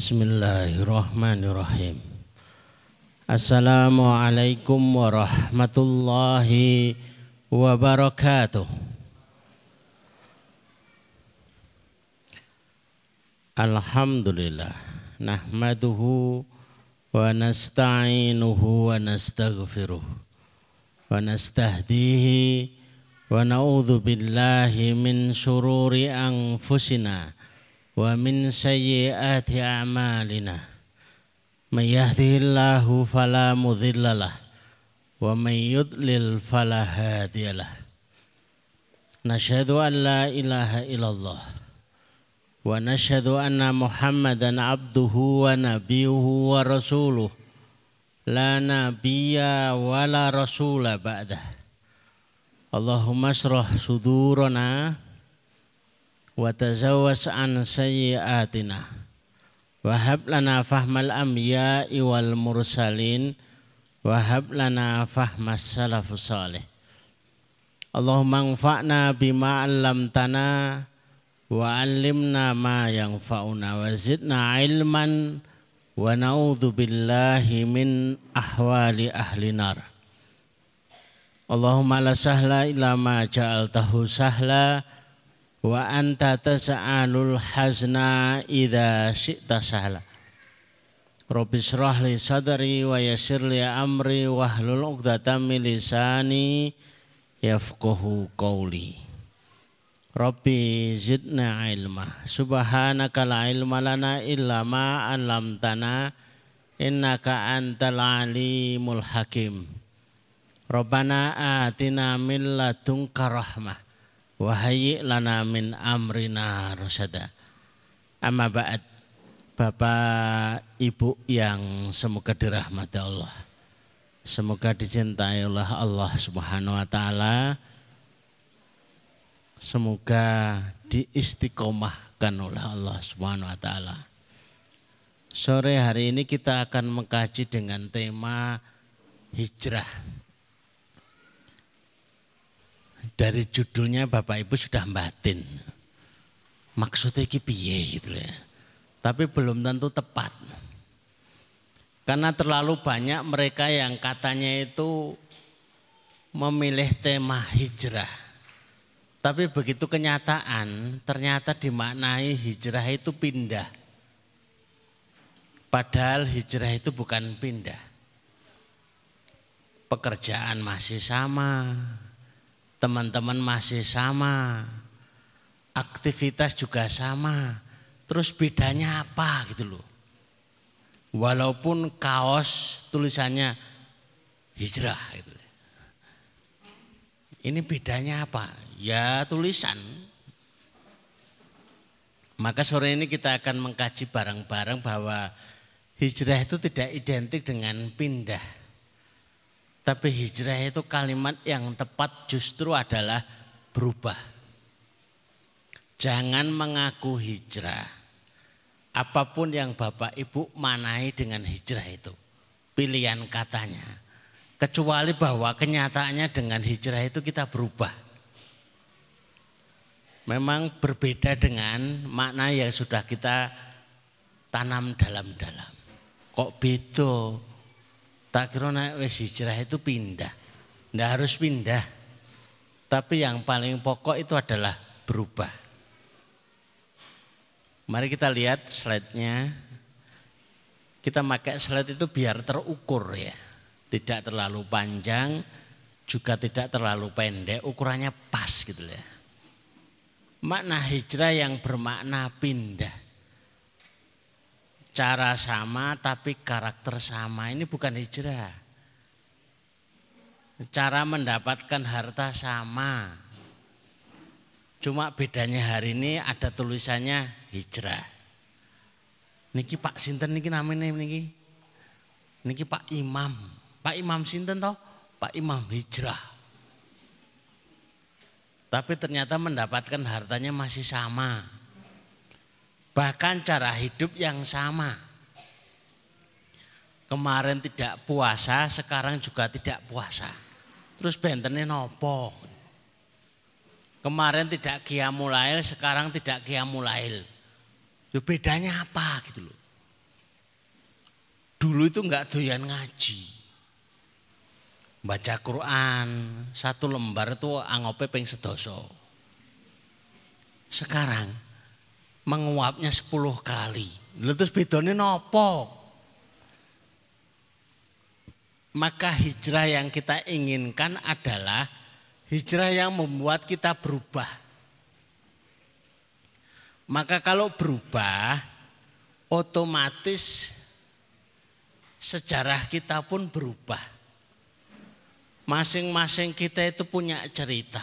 Bismillahirrahmanirrahim. Assalamualaikum warahmatullahi wabarakatuh. Alhamdulillah nahmaduhu wa nasta'inuhu wa nastaghfiruh wa nastahdihi wa na'udzu billahi min anfusina ومن سيئات أعمالنا من يهده الله فلا مضل له ومن يضلل فلا هادي له. نشهد أن لا إله إلا الله ونشهد أن محمدا عبده ونبيه ورسوله. لا نبي ولا رسول بعده. اللهم اشرح صدورنا wa tazawwas an sayyiatina wa hab lana fahmal anbiya'i wal mursalin wa hab lana fahmas salafus salih Allahumma anfa'na bima wa 'allimna ma yanfa'una wa zidna ilman wa na'udzu billahi min ahwali ahli nar Allahumma la sahla illa ma ja'altahu sahla wa anta tas'alul hazna idza syi'ta sahla Rabbi syrah li sadri wa yassir li amri wa hlul 'uqdatam min lisani yafqahu qawli. Rabbi zidna ilma. Subhanaka la ilma lana illa ma 'allamtana innaka antal alimul hakim. Rabbana atina min ladunka rahmah Wahai lana min amrina rasada. Amma ba'd. Bapak Ibu yang semoga dirahmati Allah. Semoga dicintai oleh Allah Subhanahu wa taala. Semoga diistiqomahkan oleh Allah Subhanahu wa taala. Sore hari ini kita akan mengkaji dengan tema hijrah dari judulnya Bapak Ibu sudah batin. Maksudnya iki piye gitu ya. Tapi belum tentu tepat. Karena terlalu banyak mereka yang katanya itu memilih tema hijrah. Tapi begitu kenyataan ternyata dimaknai hijrah itu pindah. Padahal hijrah itu bukan pindah. Pekerjaan masih sama, teman-teman masih sama, aktivitas juga sama. Terus bedanya apa gitu loh. Walaupun kaos tulisannya hijrah gitu. Ini bedanya apa? Ya tulisan. Maka sore ini kita akan mengkaji bareng-bareng bahwa hijrah itu tidak identik dengan pindah tapi hijrah itu kalimat yang tepat justru adalah berubah. Jangan mengaku hijrah. Apa pun yang Bapak Ibu manai dengan hijrah itu. Pilihan katanya. Kecuali bahwa kenyataannya dengan hijrah itu kita berubah. Memang berbeda dengan makna yang sudah kita tanam dalam-dalam. Kok beda? Tak kira naik wes hijrah itu pindah. Tidak harus pindah. Tapi yang paling pokok itu adalah berubah. Mari kita lihat slide-nya. Kita pakai slide itu biar terukur ya. Tidak terlalu panjang, juga tidak terlalu pendek, ukurannya pas gitu ya. Makna hijrah yang bermakna pindah cara sama tapi karakter sama ini bukan hijrah. Cara mendapatkan harta sama. Cuma bedanya hari ini ada tulisannya hijrah. Niki Pak Sinten niki namanya niki. Niki Pak Imam. Pak Imam Sinten toh? Pak Imam hijrah. Tapi ternyata mendapatkan hartanya masih sama bahkan cara hidup yang sama. Kemarin tidak puasa, sekarang juga tidak puasa. Terus bentennya nopo. Kemarin tidak kiamulail, sekarang tidak kiamulail. Itu bedanya apa gitu loh. dulu itu nggak doyan ngaji. Baca Quran satu lembar itu angope peng sedoso. Sekarang menguapnya sepuluh kali. Lalu terus bedanya nopo? Maka hijrah yang kita inginkan adalah hijrah yang membuat kita berubah. Maka kalau berubah, otomatis sejarah kita pun berubah. Masing-masing kita itu punya cerita.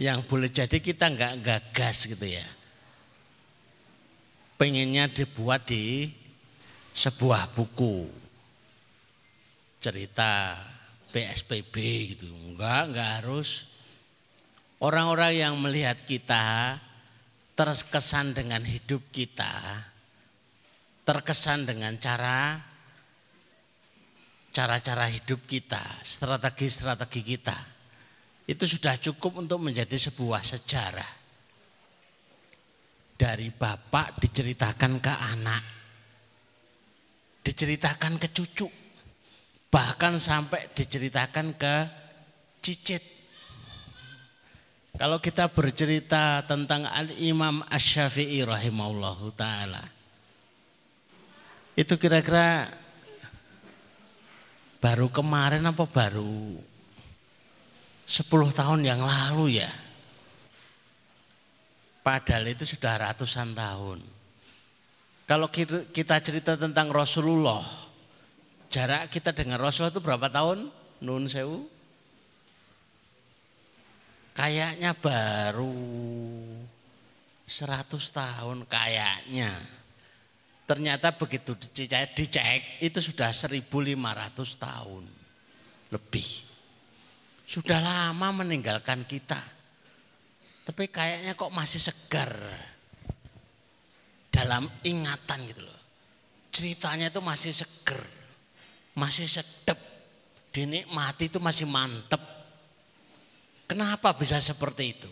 Yang boleh jadi kita nggak gagas gitu ya. Pengennya dibuat di sebuah buku cerita PSBB gitu. Enggak, enggak harus. Orang-orang yang melihat kita terkesan dengan hidup kita, terkesan dengan cara cara-cara hidup kita, strategi-strategi kita. Itu sudah cukup untuk menjadi sebuah sejarah. Dari bapak diceritakan ke anak, diceritakan ke cucu, Bahkan sampai diceritakan ke cicit. Kalau kita bercerita tentang Al-Imam Ash-Syafi'i rahimahullahu ta'ala. Itu kira-kira baru kemarin apa baru 10 tahun yang lalu ya. Padahal itu sudah ratusan tahun. Kalau kita cerita tentang Rasulullah, Jarak kita dengan Rasul itu berapa tahun? Nun sewu? Kayaknya baru 100 tahun kayaknya. Ternyata begitu dicek, dicek itu sudah 1500 tahun lebih. Sudah lama meninggalkan kita. Tapi kayaknya kok masih segar dalam ingatan gitu loh. Ceritanya itu masih segar masih sedep, dinikmati itu masih mantep. Kenapa bisa seperti itu?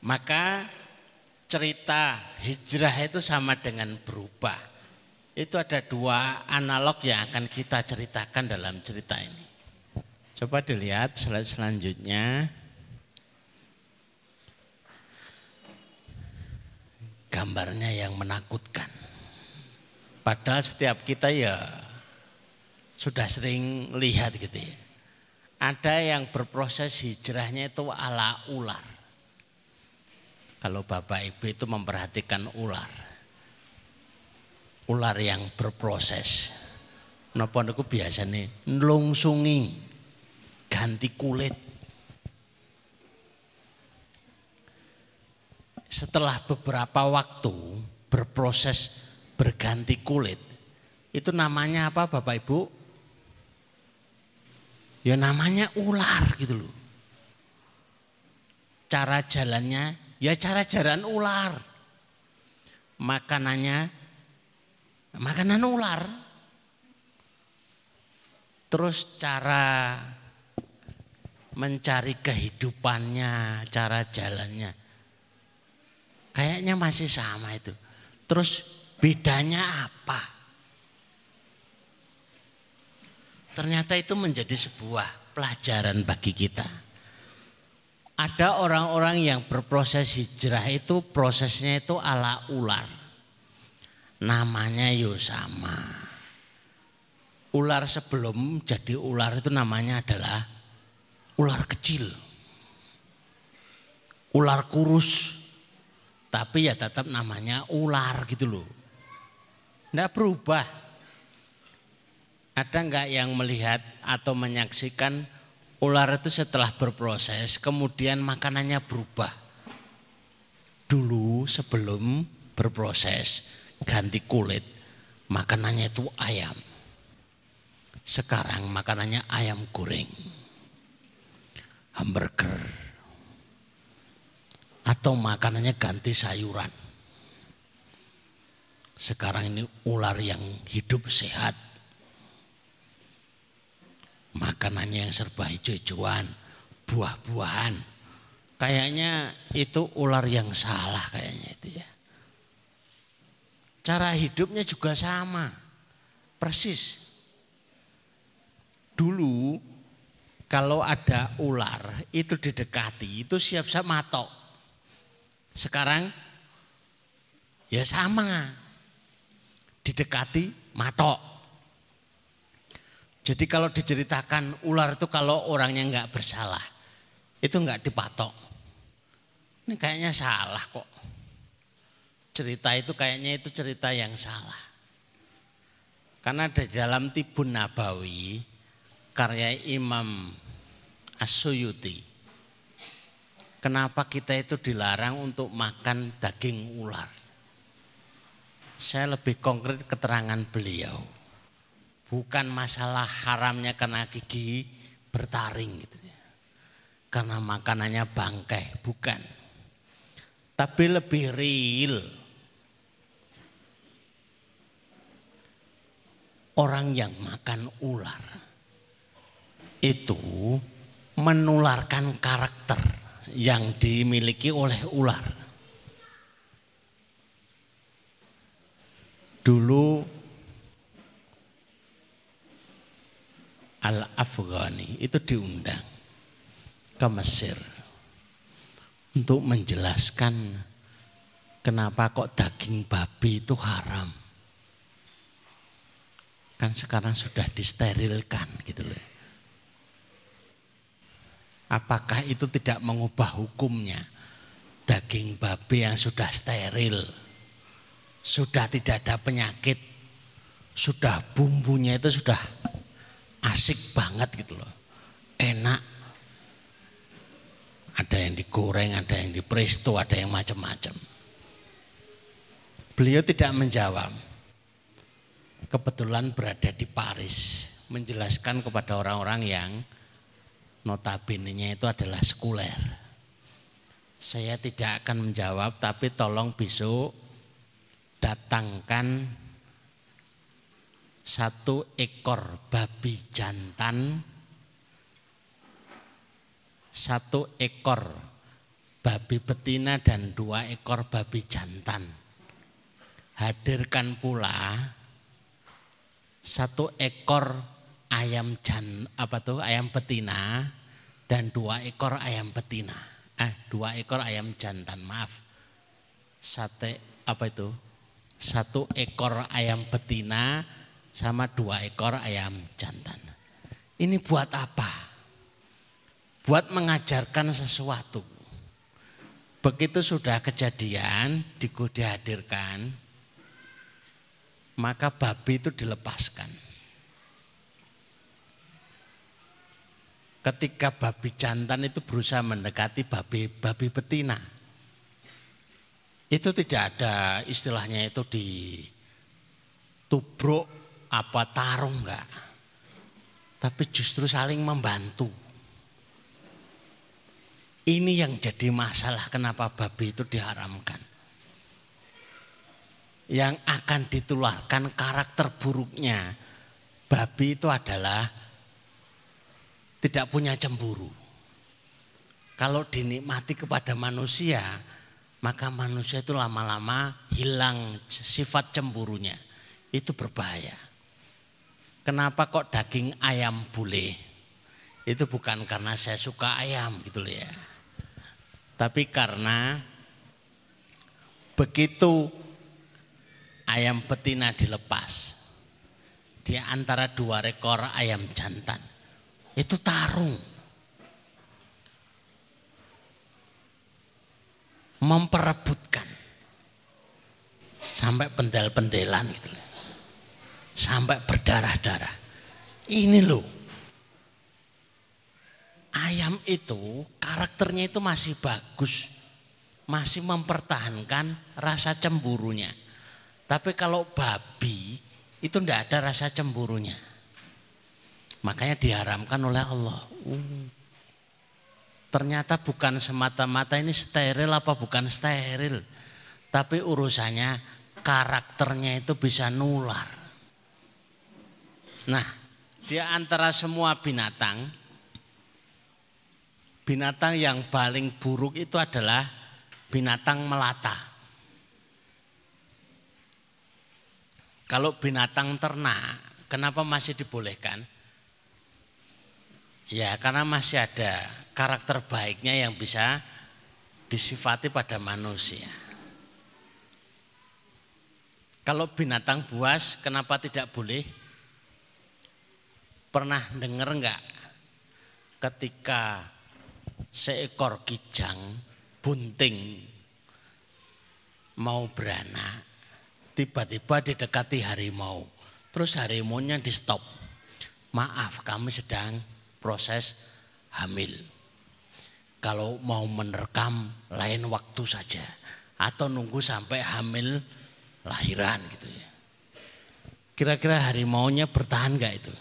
Maka cerita hijrah itu sama dengan berubah. Itu ada dua analog yang akan kita ceritakan dalam cerita ini. Coba dilihat selanjutnya. Gambarnya yang menakutkan. Padahal setiap kita ya sudah sering lihat gitu ya. Ada yang berproses hijrahnya itu ala ular. Kalau Bapak Ibu itu memperhatikan ular. Ular yang berproses. Napa niku biasanya nlungsungi ganti kulit. Setelah beberapa waktu berproses berganti kulit. Itu namanya apa Bapak Ibu? Ya namanya ular gitu loh. Cara jalannya ya cara jalan ular. Makanannya makanan ular. Terus cara mencari kehidupannya, cara jalannya. Kayaknya masih sama itu. Terus Bedanya apa? Ternyata itu menjadi sebuah pelajaran bagi kita. Ada orang-orang yang berproses hijrah itu prosesnya itu ala ular. Namanya yo sama. Ular sebelum jadi ular itu namanya adalah ular kecil. Ular kurus. Tapi ya tetap namanya ular gitu loh. Tidak berubah. Ada enggak yang melihat atau menyaksikan ular itu setelah berproses kemudian makanannya berubah. Dulu sebelum berproses ganti kulit makanannya itu ayam. Sekarang makanannya ayam goreng. Hamburger. Atau makanannya ganti sayuran. Sekarang ini ular yang hidup sehat. Makanannya yang serba hijau-hijauan, buah-buahan. Kayaknya itu ular yang salah kayaknya itu ya. Cara hidupnya juga sama. Persis. Dulu kalau ada ular itu didekati itu siap-siap matok. Sekarang ya sama. Didekati matok. Jadi kalau diceritakan ular itu kalau orangnya nggak bersalah itu nggak dipatok. Ini kayaknya salah kok. Cerita itu kayaknya itu cerita yang salah. Karena di dalam Tibun Nabawi karya Imam As-Suyuti. Kenapa kita itu dilarang untuk makan daging ular? Saya lebih konkret keterangan beliau. Bukan masalah haramnya karena gigi bertaring gitu ya. Karena makanannya bangkai, bukan. Tapi lebih real. Orang yang makan ular itu menularkan karakter yang dimiliki oleh ular. Dulu Al-Afghani itu diundang ke Mesir untuk menjelaskan kenapa kok daging babi itu haram. Kan sekarang sudah disterilkan gitu loh. Apakah itu tidak mengubah hukumnya? Daging babi yang sudah steril, sudah tidak ada penyakit, sudah bumbunya itu sudah asik banget gitu loh. Enak. Ada yang digoreng, ada yang dipresto, ada yang macam-macam. Beliau tidak menjawab. Kebetulan berada di Paris menjelaskan kepada orang-orang yang notabene-nya itu adalah sekuler. Saya tidak akan menjawab tapi tolong besok datangkan satu ekor babi jantan satu ekor babi betina dan dua ekor babi jantan. Hadirkan pula satu ekor ayam jan apa tuh ayam betina dan dua ekor ayam betina. Eh, dua ekor ayam jantan, maaf. Sate apa itu? Satu ekor ayam betina sama dua ekor ayam jantan. Ini buat apa? Buat mengajarkan sesuatu. Begitu sudah kejadian, dihadirkan, maka babi itu dilepaskan ketika babi jantan itu berusaha mendekati babi babi betina. Itu tidak ada istilahnya itu di tubruk apa tarung enggak. Tapi justru saling membantu. Ini yang jadi masalah kenapa babi itu diharamkan. Yang akan ditularkan karakter buruknya babi itu adalah tidak punya cemburu. Kalau dinikmati kepada manusia, maka manusia itu lama-lama hilang sifat cemburunya. Itu berbahaya. Kenapa kok daging ayam boleh? Itu bukan karena saya suka ayam gitu loh ya. Tapi karena begitu ayam betina dilepas di antara dua rekor ayam jantan itu tarung. Memperebutkan. Sampai pendel-pendelan gitu. Sampai berdarah-darah. Ini loh. Ayam itu karakternya itu masih bagus. Masih mempertahankan rasa cemburunya. Tapi kalau babi itu tidak ada rasa cemburunya. Makanya diharamkan oleh Allah. Ternyata bukan semata-mata ini steril apa bukan steril. Tapi urusannya karakternya itu bisa nular. Nah, di antara semua binatang, binatang yang paling buruk itu adalah binatang melata. kalau binatang ternak, kenapa masih dibolehkan? Ya karena masih ada karakter baiknya yang bisa disifati pada manusia. Kalau binatang buas kenapa tidak boleh? Pernah dengar enggak ketika seekor kijang bunting mau beranak tiba-tiba didekati harimau terus harimaunya di stop maaf kami sedang proses hamil kalau mau menerkam lain waktu saja atau nunggu sampai hamil lahiran gitu ya kira-kira harimaunya bertahan gak itu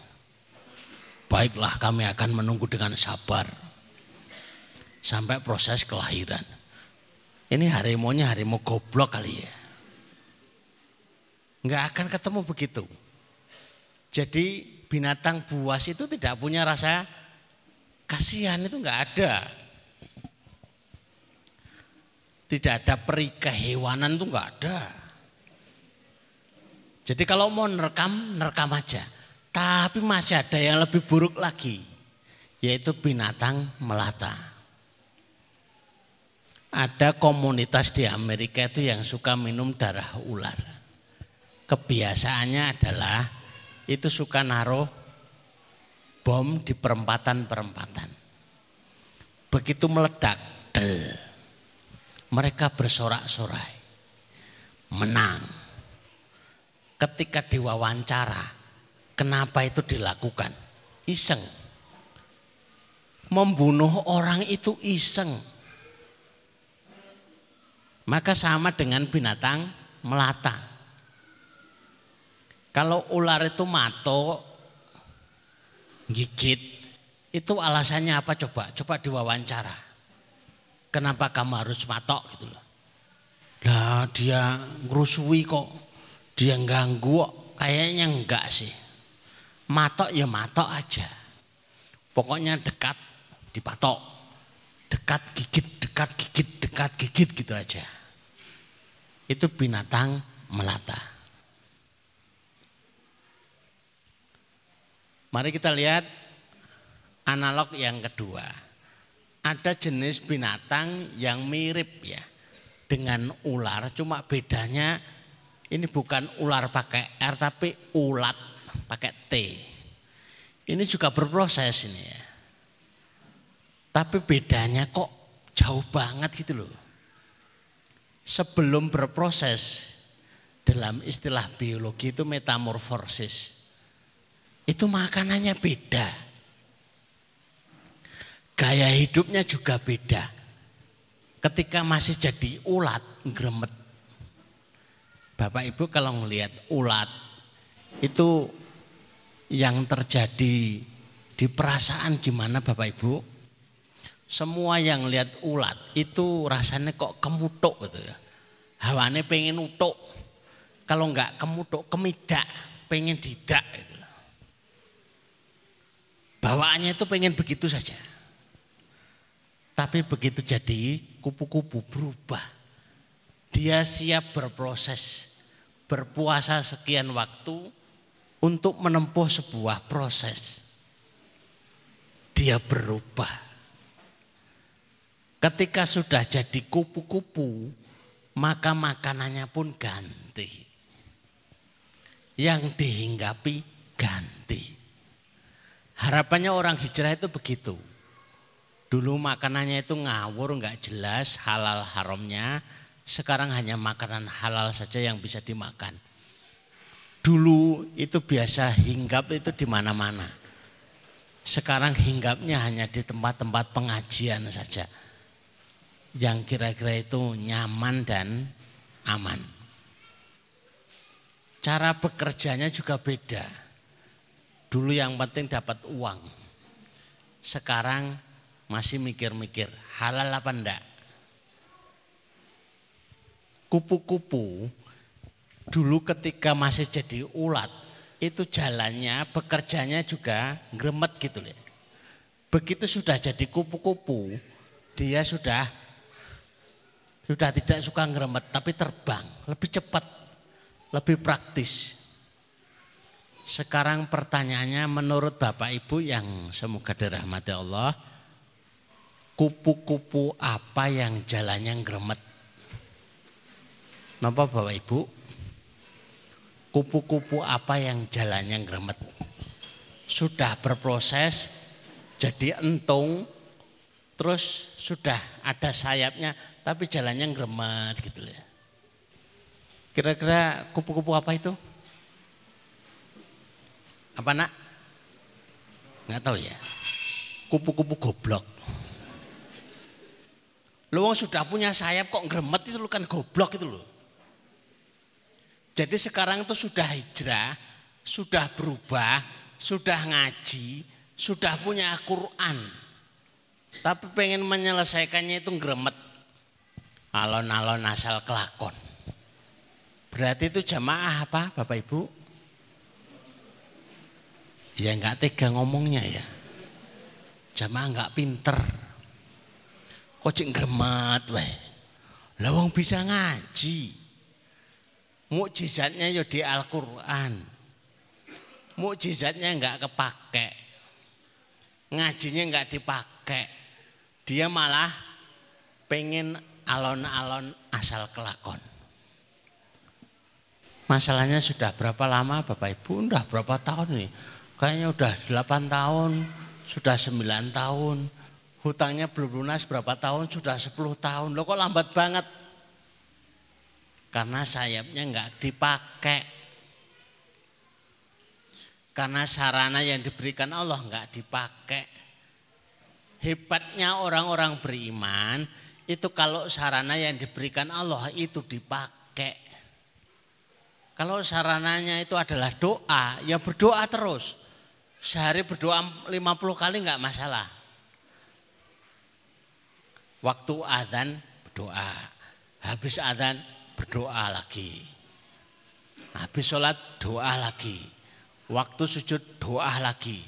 baiklah kami akan menunggu dengan sabar sampai proses kelahiran. Ini harimaunya harimau goblok kali ya. Enggak akan ketemu begitu. Jadi binatang buas itu tidak punya rasa kasihan itu enggak ada. Tidak ada peri kehewanan itu enggak ada. Jadi kalau mau nerekam, nerekam aja. Tapi masih ada yang lebih buruk lagi. Yaitu binatang melata. Ada komunitas di Amerika itu yang suka minum darah ular. Kebiasaannya adalah itu suka naruh bom di perempatan-perempatan. Begitu meledak, del, mereka bersorak-sorai, menang. Ketika diwawancara, kenapa itu dilakukan? Iseng. Membunuh orang itu iseng maka sama dengan binatang melata. Kalau ular itu mato, gigit, itu alasannya apa coba? Coba diwawancara. Kenapa kamu harus matok gitu loh. Nah dia ngerusui kok, dia ganggu. Kayaknya enggak sih. Matok ya matok aja. Pokoknya dekat dipatok. Dekat gigit, dekat gigit, dekat gigit gitu aja itu binatang melata. Mari kita lihat analog yang kedua. Ada jenis binatang yang mirip ya dengan ular, cuma bedanya ini bukan ular pakai R tapi ulat pakai T. Ini juga berproses ini ya. Tapi bedanya kok jauh banget gitu loh sebelum berproses dalam istilah biologi itu metamorfosis. Itu makanannya beda. Gaya hidupnya juga beda. Ketika masih jadi ulat, gremet. Bapak Ibu kalau melihat ulat itu yang terjadi di perasaan gimana Bapak Ibu? Semua yang lihat ulat itu rasanya kok kemutuk gitu ya. Hawane pengen utuk. Kalau enggak kemutuk, kemidak, pengen didak gitu. Bawaannya itu pengen begitu saja. Tapi begitu jadi kupu-kupu berubah. Dia siap berproses, berpuasa sekian waktu untuk menempuh sebuah proses. Dia berubah Ketika sudah jadi kupu-kupu, maka makanannya pun ganti. Yang dihinggapi ganti. Harapannya orang hijrah itu begitu. Dulu makanannya itu ngawur, nggak jelas halal haramnya. Sekarang hanya makanan halal saja yang bisa dimakan. Dulu itu biasa hinggap itu di mana-mana. Sekarang hinggapnya hanya di tempat-tempat pengajian saja yang kira-kira itu nyaman dan aman. Cara bekerjanya juga beda. Dulu yang penting dapat uang. Sekarang masih mikir-mikir halal apa enggak. Kupu-kupu dulu ketika masih jadi ulat itu jalannya bekerjanya juga gremet gitu loh. Begitu sudah jadi kupu-kupu dia sudah sudah tidak suka ngeremet tapi terbang, lebih cepat, lebih praktis. Sekarang pertanyaannya menurut Bapak Ibu yang semoga dirahmati Allah, kupu-kupu apa yang jalannya gremet? Napa Bapak Ibu? Kupu-kupu apa yang jalannya gremet? Sudah berproses jadi entung, terus sudah ada sayapnya, tapi jalannya gremet gitu ya. Kira-kira kupu-kupu apa itu? Apa nak? Nggak tahu ya. Kupu-kupu goblok. Lu sudah punya sayap kok gremet itu lu kan goblok itu loh. Jadi sekarang itu sudah hijrah, sudah berubah, sudah ngaji, sudah punya Quran. Tapi pengen menyelesaikannya itu gremet. Alon-alon asal kelakon. Berarti itu jamaah apa Bapak Ibu? Ya nggak tega ngomongnya ya. Jamaah nggak pinter. Kok cik gremet weh. Lawang bisa ngaji. Mukjizatnya ya di Al-Qur'an. Mukjizatnya nggak kepake. Ngajinya nggak dipakai. Dia malah pengen alon-alon asal kelakon. Masalahnya sudah berapa lama Bapak Ibu? Udah berapa tahun nih? Kayaknya udah 8 tahun, sudah 9 tahun. Hutangnya belum lunas berapa tahun? Sudah 10 tahun. Loh kok lambat banget? Karena sayapnya enggak dipakai. Karena sarana yang diberikan Allah enggak dipakai. Hebatnya orang-orang beriman itu kalau sarana yang diberikan Allah itu dipakai. Kalau sarananya itu adalah doa, ya berdoa terus. Sehari berdoa 50 kali enggak masalah. Waktu adzan berdoa. Habis adzan berdoa lagi. Habis sholat doa lagi. Waktu sujud doa lagi.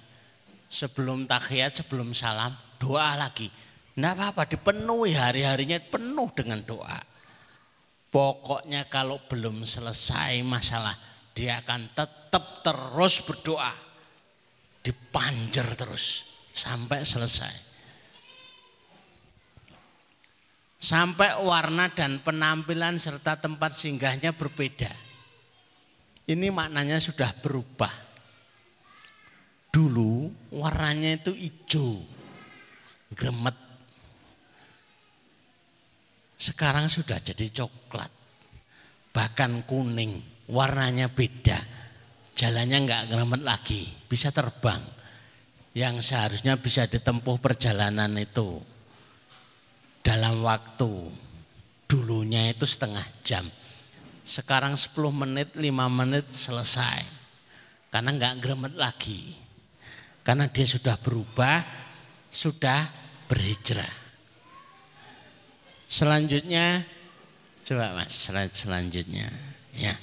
Sebelum tahiyat, sebelum salam doa lagi. Nah apa-apa dipenuhi hari-harinya penuh dengan doa. Pokoknya kalau belum selesai masalah dia akan tetap terus berdoa dipanjer terus sampai selesai. Sampai warna dan penampilan serta tempat singgahnya berbeda. Ini maknanya sudah berubah. Dulu warnanya itu hijau, gremet. Sekarang sudah jadi coklat, bahkan kuning, warnanya beda jalannya nggak ngeremet lagi, bisa terbang. Yang seharusnya bisa ditempuh perjalanan itu dalam waktu dulunya itu setengah jam. Sekarang 10 menit, 5 menit selesai. Karena nggak gremet lagi. Karena dia sudah berubah, sudah berhijrah. Selanjutnya, coba mas, selanjutnya. Ya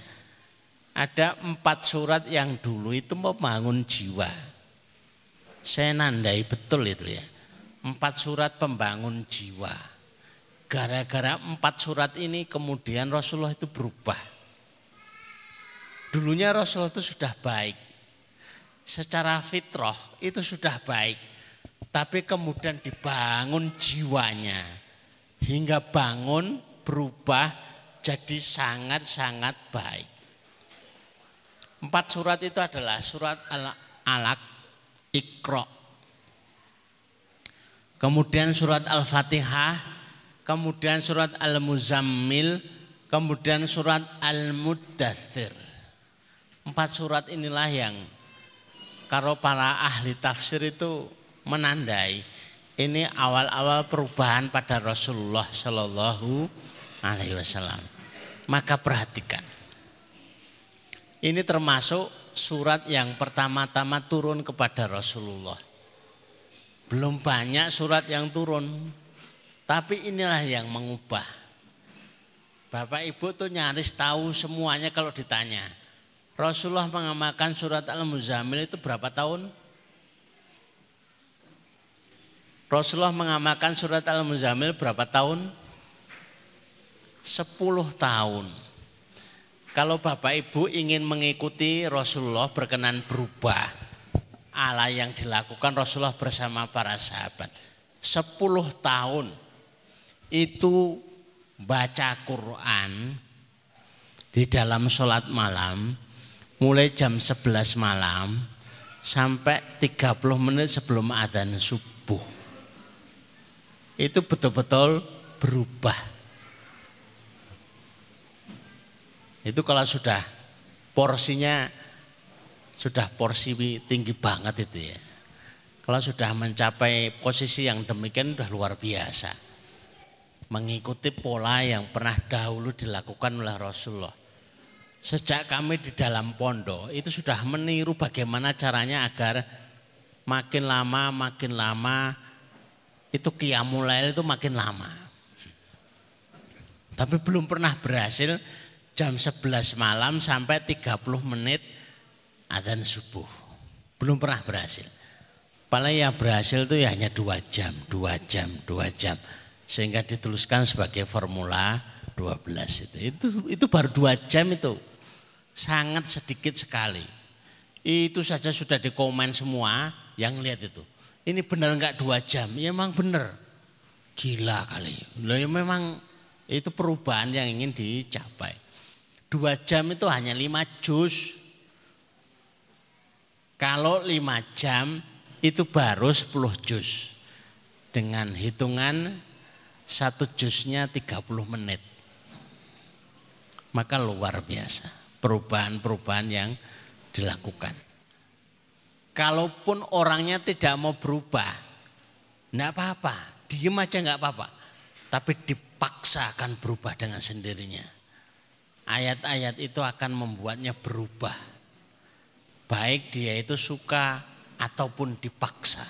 ada empat surat yang dulu itu membangun jiwa. Saya nandai betul itu ya. Empat surat pembangun jiwa. Gara-gara empat surat ini kemudian Rasulullah itu berubah. Dulunya Rasulullah itu sudah baik. Secara fitrah itu sudah baik. Tapi kemudian dibangun jiwanya. Hingga bangun berubah jadi sangat-sangat baik. Empat surat itu adalah surat Al-Alaq, Iqra. Kemudian surat Al-Fatihah, kemudian surat Al-Muzammil, kemudian surat Al-Muddathir. Empat surat inilah yang kalau para ahli tafsir itu menandai ini awal-awal perubahan pada Rasulullah Shallallahu Alaihi Wasallam. Maka perhatikan ini termasuk surat yang pertama-tama turun kepada Rasulullah. Belum banyak surat yang turun, tapi inilah yang mengubah. Bapak Ibu tuh nyaris tahu semuanya kalau ditanya. Rasulullah mengamalkan surat Al-Muzammil itu berapa tahun? Rasulullah mengamalkan surat Al-Muzammil berapa tahun? Sepuluh tahun. Kalau Bapak Ibu ingin mengikuti Rasulullah berkenan berubah ala yang dilakukan Rasulullah bersama para sahabat. Sepuluh tahun itu baca Quran di dalam sholat malam mulai jam 11 malam sampai 30 menit sebelum adzan subuh. Itu betul-betul berubah Itu kalau sudah porsinya sudah porsi tinggi banget itu ya. Kalau sudah mencapai posisi yang demikian sudah luar biasa. Mengikuti pola yang pernah dahulu dilakukan oleh Rasulullah. Sejak kami di dalam pondok itu sudah meniru bagaimana caranya agar makin lama makin lama itu kiamulail itu makin lama. Tapi belum pernah berhasil jam 11 malam sampai 30 menit adzan subuh. Belum pernah berhasil. Paling yang berhasil itu ya hanya dua jam, dua jam, dua jam. Sehingga dituliskan sebagai formula 12 itu. Itu, itu baru dua jam itu. Sangat sedikit sekali. Itu saja sudah dikomen semua yang lihat itu. Ini benar enggak dua jam? Ya memang benar. Gila kali. Loh, ya memang itu perubahan yang ingin dicapai. Dua jam itu hanya lima jus. Kalau lima jam itu baru sepuluh jus. Dengan hitungan satu jusnya 30 menit. Maka luar biasa perubahan-perubahan yang dilakukan. Kalaupun orangnya tidak mau berubah, enggak apa-apa, diem aja enggak apa-apa. Tapi dipaksa akan berubah dengan sendirinya ayat-ayat itu akan membuatnya berubah. Baik dia itu suka ataupun dipaksa.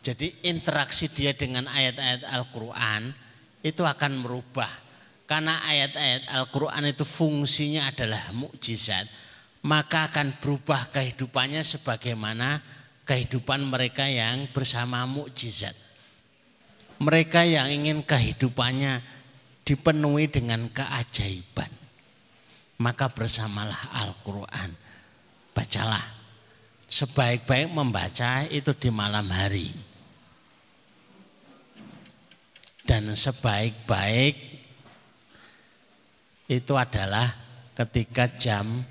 Jadi interaksi dia dengan ayat-ayat Al-Quran itu akan merubah. Karena ayat-ayat Al-Quran itu fungsinya adalah mukjizat, maka akan berubah kehidupannya sebagaimana kehidupan mereka yang bersama mukjizat. Mereka yang ingin kehidupannya dipenuhi dengan keajaiban. Maka bersamalah Al-Quran. Bacalah. Sebaik-baik membaca itu di malam hari. Dan sebaik-baik itu adalah ketika jam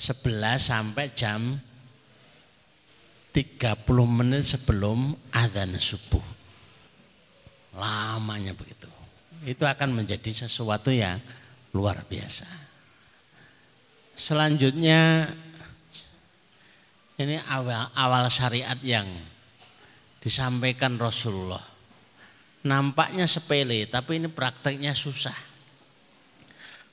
11 sampai jam 30 menit sebelum adzan subuh. Lamanya begitu itu akan menjadi sesuatu yang luar biasa. Selanjutnya ini awal, awal syariat yang disampaikan Rasulullah. Nampaknya sepele tapi ini prakteknya susah.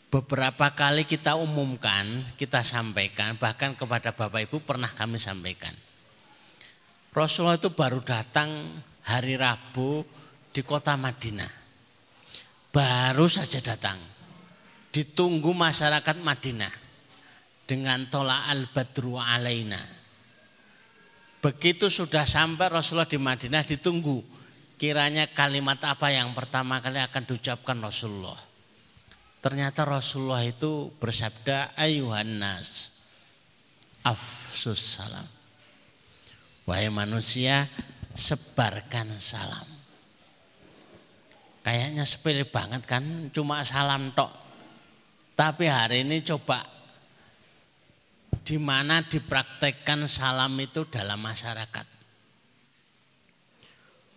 Beberapa kali kita umumkan, kita sampaikan, bahkan kepada Bapak Ibu pernah kami sampaikan. Rasulullah itu baru datang hari Rabu di kota Madinah baru saja datang. Ditunggu masyarakat Madinah dengan tola al-badru alaina. Begitu sudah sampai Rasulullah di Madinah ditunggu. Kiranya kalimat apa yang pertama kali akan diucapkan Rasulullah. Ternyata Rasulullah itu bersabda ayuhan nas afsus salam. Wahai manusia sebarkan salam. Kayaknya sepele banget kan, cuma salam tok. Tapi hari ini coba di mana dipraktekkan salam itu dalam masyarakat.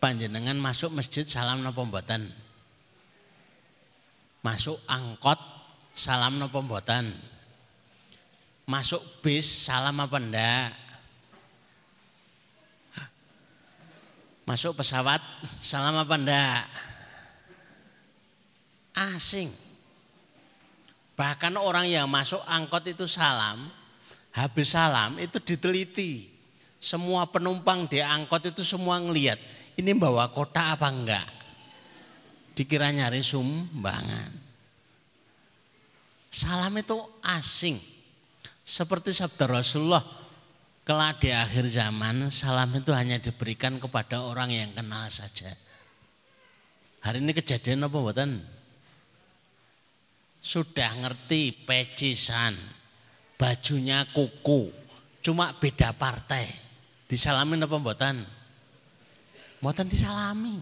Panjenengan masuk masjid salam nopo mboten? Masuk angkot salam nopo mboten? Masuk bis salam apa ndak? Masuk pesawat salam apa ndak? Asing. Bahkan orang yang masuk angkot itu salam, habis salam itu diteliti. Semua penumpang di angkot itu semua ngelihat, ini bawa kota apa enggak? Dikira nyari sumbangan. Salam itu asing. Seperti sabda Rasulullah, kelak di akhir zaman salam itu hanya diberikan kepada orang yang kenal saja. Hari ini kejadian apa buatan? Sudah ngerti pecisan, bajunya kuku, cuma beda partai. Disalamin apa mboten? Mboten disalami.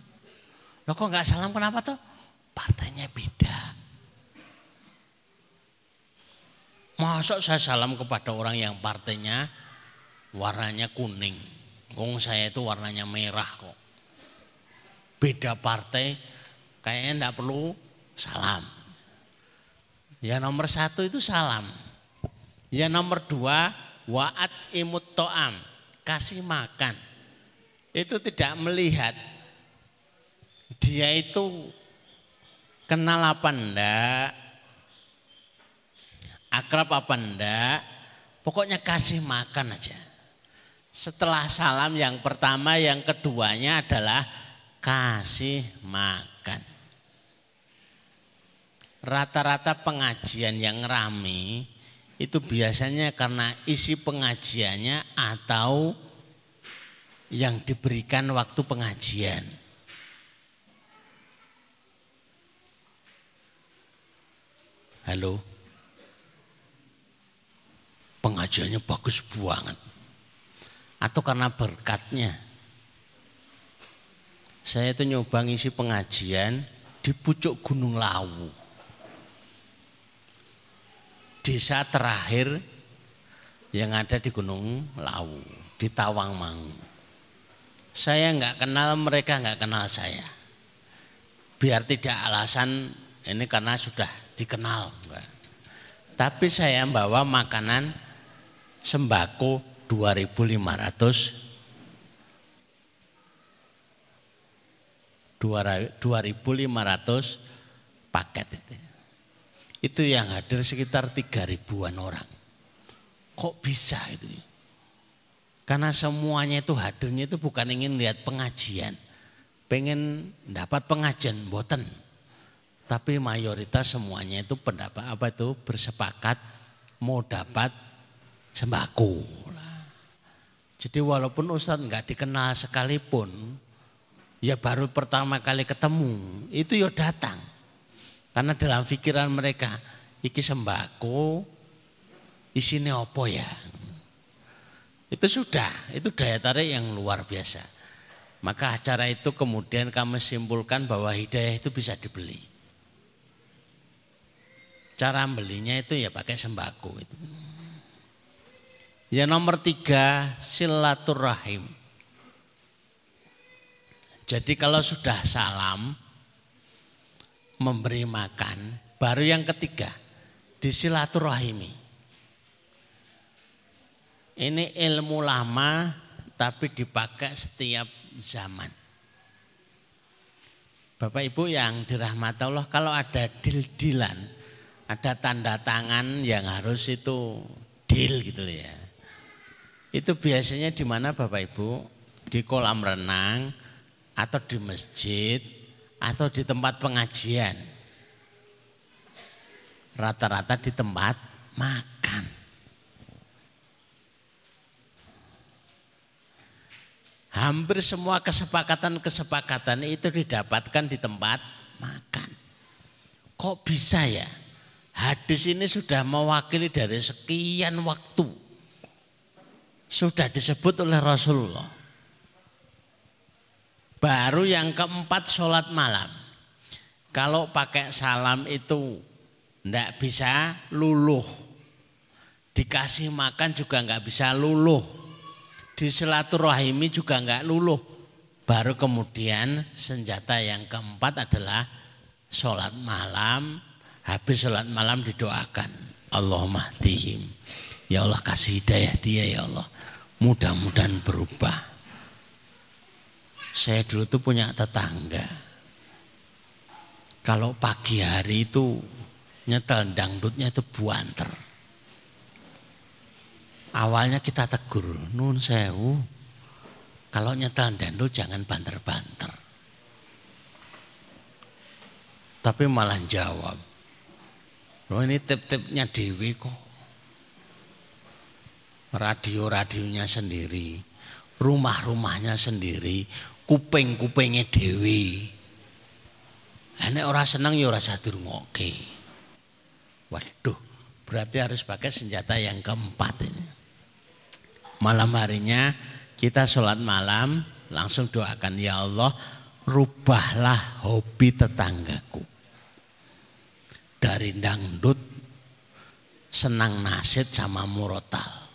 Loh kok nggak salam kenapa tuh? Partainya beda. Masuk saya salam kepada orang yang partainya warnanya kuning. Wong saya itu warnanya merah kok. Beda partai kayaknya enggak perlu salam. Ya nomor satu itu salam. Ya nomor dua waat imut to'am. Kasih makan. Itu tidak melihat dia itu kenal apa enggak, akrab apa enggak, pokoknya kasih makan aja. Setelah salam yang pertama, yang keduanya adalah kasih makan. Rata-rata pengajian yang rame itu biasanya karena isi pengajiannya atau yang diberikan waktu pengajian. Halo pengajiannya bagus banget. Atau karena berkatnya. Saya itu nyoba ngisi pengajian di pucuk Gunung Lawu. Desa terakhir yang ada di Gunung Lawu, di Tawangmangu. Saya nggak kenal mereka nggak kenal saya. Biar tidak alasan ini karena sudah dikenal. Tapi saya bawa makanan sembako 2500 2500 paket itu. Itu yang hadir sekitar 3 ribuan orang. Kok bisa itu? Karena semuanya itu hadirnya itu bukan ingin lihat pengajian. Pengen dapat pengajian, boten. Tapi mayoritas semuanya itu pendapat apa itu bersepakat mau dapat sembako. Jadi walaupun Ustadz nggak dikenal sekalipun, ya baru pertama kali ketemu, itu ya datang. Karena dalam pikiran mereka, iki sembako, isinya opo ya. Itu sudah, itu daya tarik yang luar biasa. Maka acara itu kemudian kami simpulkan bahwa hidayah itu bisa dibeli. Cara belinya itu ya pakai sembako itu. Yang nomor tiga silaturahim. Jadi kalau sudah salam memberi makan, baru yang ketiga disilaturahimi. Ini ilmu lama tapi dipakai setiap zaman. Bapak Ibu yang dirahmati Allah kalau ada dil-dilan, ada tanda tangan yang harus itu deal gitu ya. Itu biasanya di mana Bapak Ibu? Di kolam renang atau di masjid atau di tempat pengajian. Rata-rata di tempat makan. Hampir semua kesepakatan-kesepakatan itu didapatkan di tempat makan. Kok bisa ya? Hadis ini sudah mewakili dari sekian waktu sudah disebut oleh Rasulullah. Baru yang keempat sholat malam. Kalau pakai salam itu tidak bisa luluh. Dikasih makan juga nggak bisa luluh. Di silaturahimi juga nggak luluh. Baru kemudian senjata yang keempat adalah sholat malam. Habis sholat malam didoakan. Allahumma tihim. Ya Allah kasih hidayah dia ya Allah mudah-mudahan berubah. Saya dulu tuh punya tetangga. Kalau pagi hari itu nyetel dangdutnya itu buanter. Awalnya kita tegur, nun sewu. Kalau nyetel dangdut jangan banter-banter. Tapi malah jawab, lo ini tip-tipnya Dewi kok radio-radionya sendiri, rumah-rumahnya sendiri, kuping-kupingnya nah, ora seneng ya ora sadurungoke. Waduh, berarti harus pakai senjata yang keempat ini. Malam harinya kita sholat malam, langsung doakan ya Allah, rubahlah hobi tetanggaku. Dari dangdut, senang nasid sama murotal.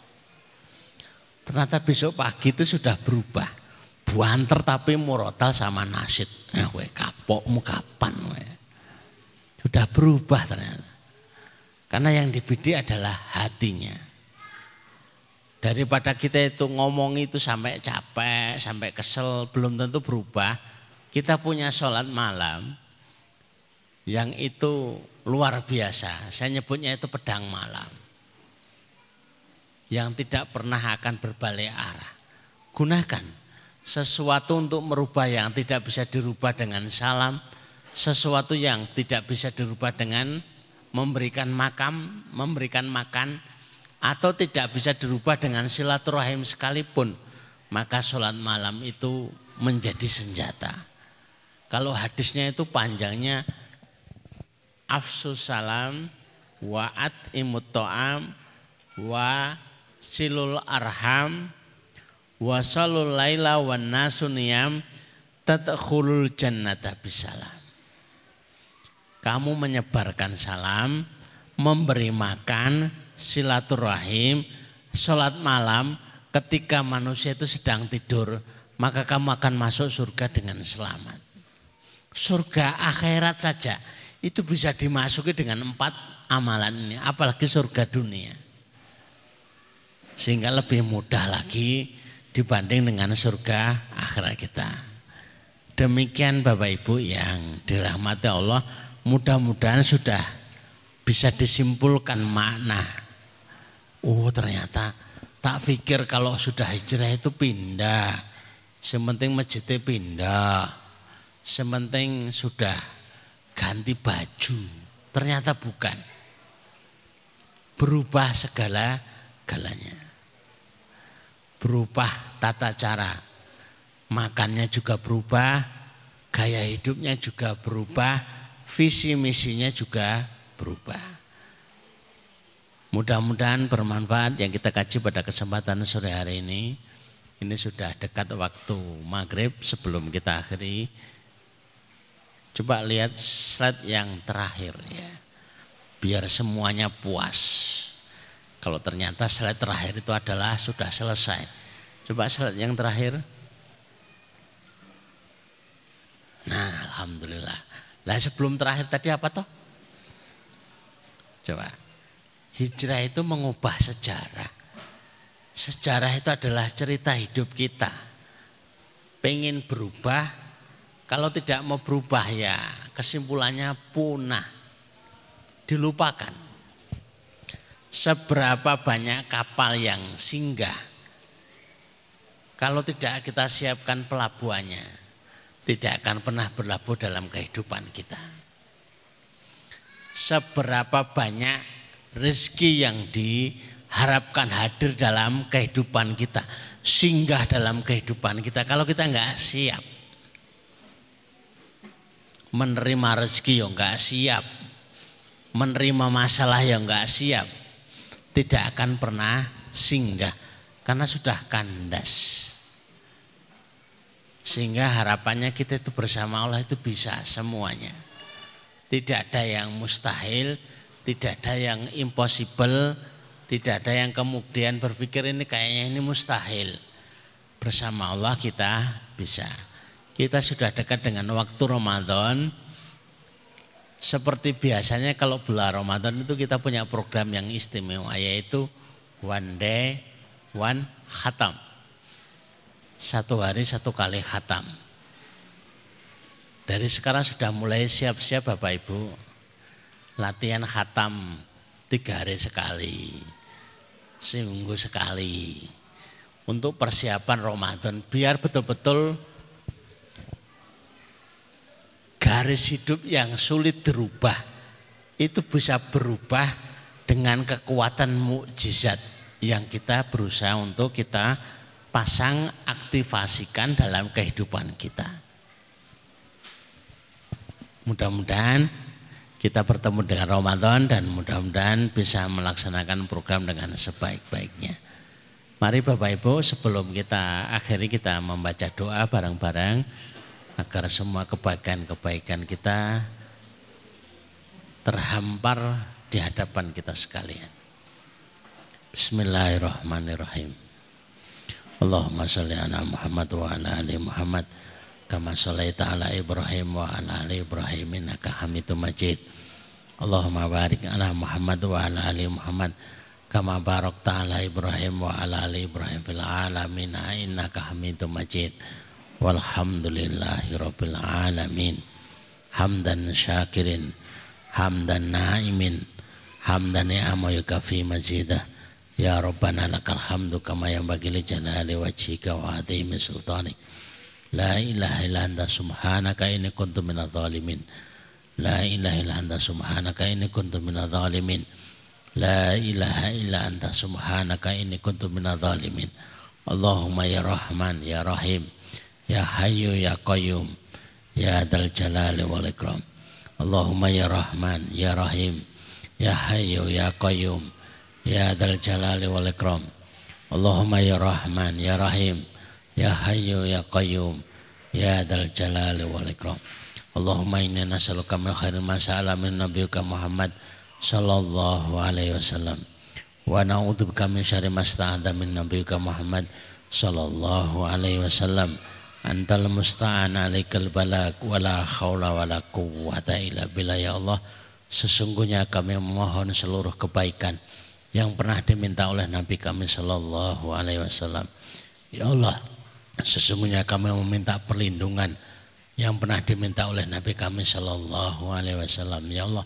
Ternyata besok pagi itu sudah berubah. Buanter tapi murotal sama nasid. Nah, we kapokmu kapan we. Sudah berubah ternyata. Karena yang dibidik adalah hatinya. Daripada kita itu ngomong itu sampai capek, sampai kesel, belum tentu berubah. Kita punya sholat malam yang itu luar biasa. Saya nyebutnya itu pedang malam. Yang tidak pernah akan berbalik arah. Gunakan sesuatu untuk merubah yang tidak bisa dirubah dengan salam. Sesuatu yang tidak bisa dirubah dengan memberikan makam, memberikan makan atau tidak bisa dirubah dengan silaturahim sekalipun, maka sholat malam itu menjadi senjata. Kalau hadisnya itu panjangnya afsus salam wa'at imut to'am wa silul arham wa salul laila wa nasuniyam tadkhulul jannata bisalam kamu menyebarkan salam, memberi makan, silaturahim, sholat malam ketika manusia itu sedang tidur, maka kamu akan masuk surga dengan selamat. Surga akhirat saja itu bisa dimasuki dengan empat amalan ini, apalagi surga dunia. Sehingga lebih mudah lagi dibanding dengan surga akhirat kita. Demikian Bapak Ibu yang dirahmati Allah mudah-mudahan sudah bisa disimpulkan makna. Oh ternyata tak pikir kalau sudah hijrah itu pindah. Sementing masjidnya pindah. Sementing sudah ganti baju. Ternyata bukan. Berubah segala galanya. Berubah tata cara. Makannya juga berubah, gaya hidupnya juga berubah, visi misinya juga berubah. Mudah-mudahan bermanfaat yang kita kaji pada kesempatan sore hari ini. Ini sudah dekat waktu maghrib sebelum kita akhiri. Coba lihat slide yang terakhir ya. Biar semuanya puas. Kalau ternyata slide terakhir itu adalah sudah selesai. Coba slide yang terakhir. Nah, alhamdulillah. Lah sebelum terakhir tadi apa toh? Coba. Hijrah itu mengubah sejarah. Sejarah itu adalah cerita hidup kita. Pengen berubah, kalau tidak mau berubah ya kesimpulannya punah. Dilupakan. Seberapa banyak kapal yang singgah. Kalau tidak kita siapkan pelabuhannya, tidak akan pernah berlabuh dalam kehidupan kita. Seberapa banyak rezeki yang diharapkan hadir dalam kehidupan kita, singgah dalam kehidupan kita. Kalau kita nggak siap menerima rezeki yang nggak siap, menerima masalah yang nggak siap, tidak akan pernah singgah karena sudah kandas. Sehingga harapannya kita itu bersama Allah itu bisa semuanya. Tidak ada yang mustahil, tidak ada yang impossible, tidak ada yang kemudian berpikir ini kayaknya ini mustahil. Bersama Allah kita bisa. Kita sudah dekat dengan waktu Ramadan. Seperti biasanya kalau bulan Ramadan itu kita punya program yang istimewa yaitu one day one khatam satu hari satu kali khatam. Dari sekarang sudah mulai siap-siap Bapak Ibu. Latihan khatam tiga hari sekali. Seminggu sekali. Untuk persiapan Ramadan. Biar betul-betul garis hidup yang sulit dirubah. Itu bisa berubah dengan kekuatan mukjizat yang kita berusaha untuk kita pasang aktifasikan dalam kehidupan kita. Mudah-mudahan kita bertemu dengan Ramadan dan mudah-mudahan bisa melaksanakan program dengan sebaik-baiknya. Mari Bapak Ibu sebelum kita akhiri kita membaca doa bareng-bareng agar semua kebaikan-kebaikan kita terhampar di hadapan kita sekalian. Bismillahirrahmanirrahim. Allahumma salli ala Muhammad wa ala ali Muhammad kama sallaita ala Ibrahim wa ala ali Ibrahim innaka Hamidum Majid. Allahumma barik ala Muhammad wa ala ali Muhammad kama barakta ala Ibrahim wa ala ali Ibrahim fil alamin innaka Hamidum Majid. Walhamdulillahi rabbil alamin. Hamdan syakirin, hamdan naimin, hamdan ni'ama yukafi mazidah. Ya Rabbana lakal hamdu kama yang bagi li jalali wajhika wa adhimi sultanik. La ilaha illa anta subhanaka inni kuntu minadh. La ilaha illa anta subhanaka inni kuntu minadh. La ilaha illa anta subhanaka inni kuntu minadh. Allahumma ya Rahman ya Rahim ya Hayyu ya Qayyum ya Dal Jalali wal Ikram. Allahumma ya Rahman ya Rahim. Ya Hayyu ya Qayyum ya Dal Jalali wal Ikram. Allahumma ya Rahman ya Rahim. Ya Hayyu Ya Qayyum Ya Dal Jalali Wal Ikram. Allahumma inna nas'aluka min khairin ma sa'ala min nabiyyika Muhammad sallallahu alaihi wasallam. Wa na'udzubika min syarri ma sta'adha min nabiyyika Muhammad sallallahu alaihi wasallam antal musta'an alaikal balak wala khawla wala quwwata illa billah ya Allah sesungguhnya kami memohon seluruh kebaikan yang pernah diminta oleh Nabi kami sallallahu alaihi wasallam ya Allah Sesungguhnya kami meminta perlindungan yang pernah diminta oleh Nabi kami Shallallahu Alaihi Wasallam. Ya Allah,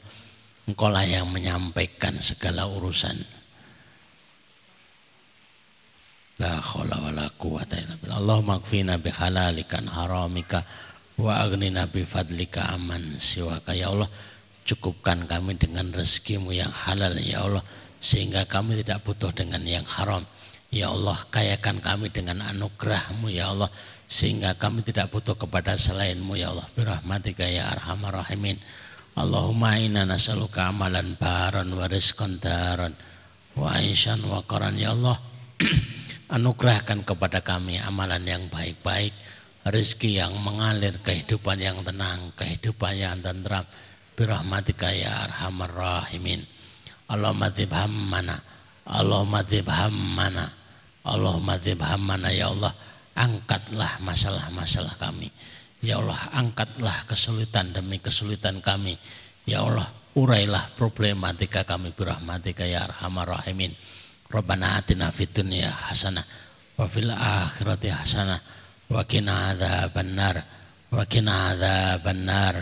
Engkau lah yang menyampaikan segala urusan. La khawla wa la quwata illa billah. Allahumma kfina bi halalika haramika wa aghnina bi fadlika aman siwaka. Ya Allah, cukupkan kami dengan rezekimu yang halal ya Allah sehingga kami tidak butuh dengan yang haram. Ya Allah kayakan kami dengan anugerahmu ya Allah sehingga kami tidak butuh kepada selainmu ya Allah birahmatika ya arhamar rahimin Allahumma inna nas'aluka amalan baron wa rizqan daron wa aishan wa qaran ya Allah anugerahkan kepada kami amalan yang baik-baik rezeki yang mengalir kehidupan yang tenang kehidupan yang tentram. Birahmatika ya arhamar rahimin. Allahumma tibham mana Allahumma tibham mana Allahumma mana ya Allah angkatlah masalah-masalah kami. Ya Allah angkatlah kesulitan demi kesulitan kami. Ya Allah urailah problematika kami. Birahmatika ya arhamar rahimin Rabbana atina fid dunya hasanah wa fil akhirati hasanah wa qina adzabannar wa qina adzabannar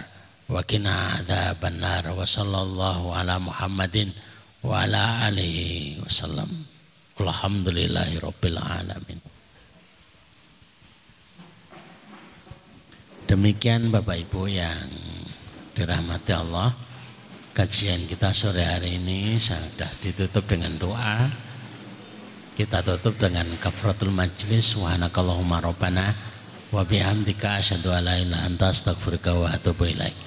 wa qina adzabannar wa sallallahu ala Muhammadin wa ala alihi wasallam Alhamdulillahirabbil alamin. Demikian Bapak Ibu yang dirahmati Allah. Kajian kita sore hari ini sudah ditutup dengan doa. Kita tutup dengan kafratul majlis wa hanakallahumma rabbana wa bihamdika asyhadu an la ilaha anta astaghfiruka wa atubu ilaik.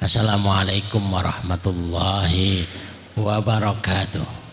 Assalamualaikum warahmatullahi wabarakatuh.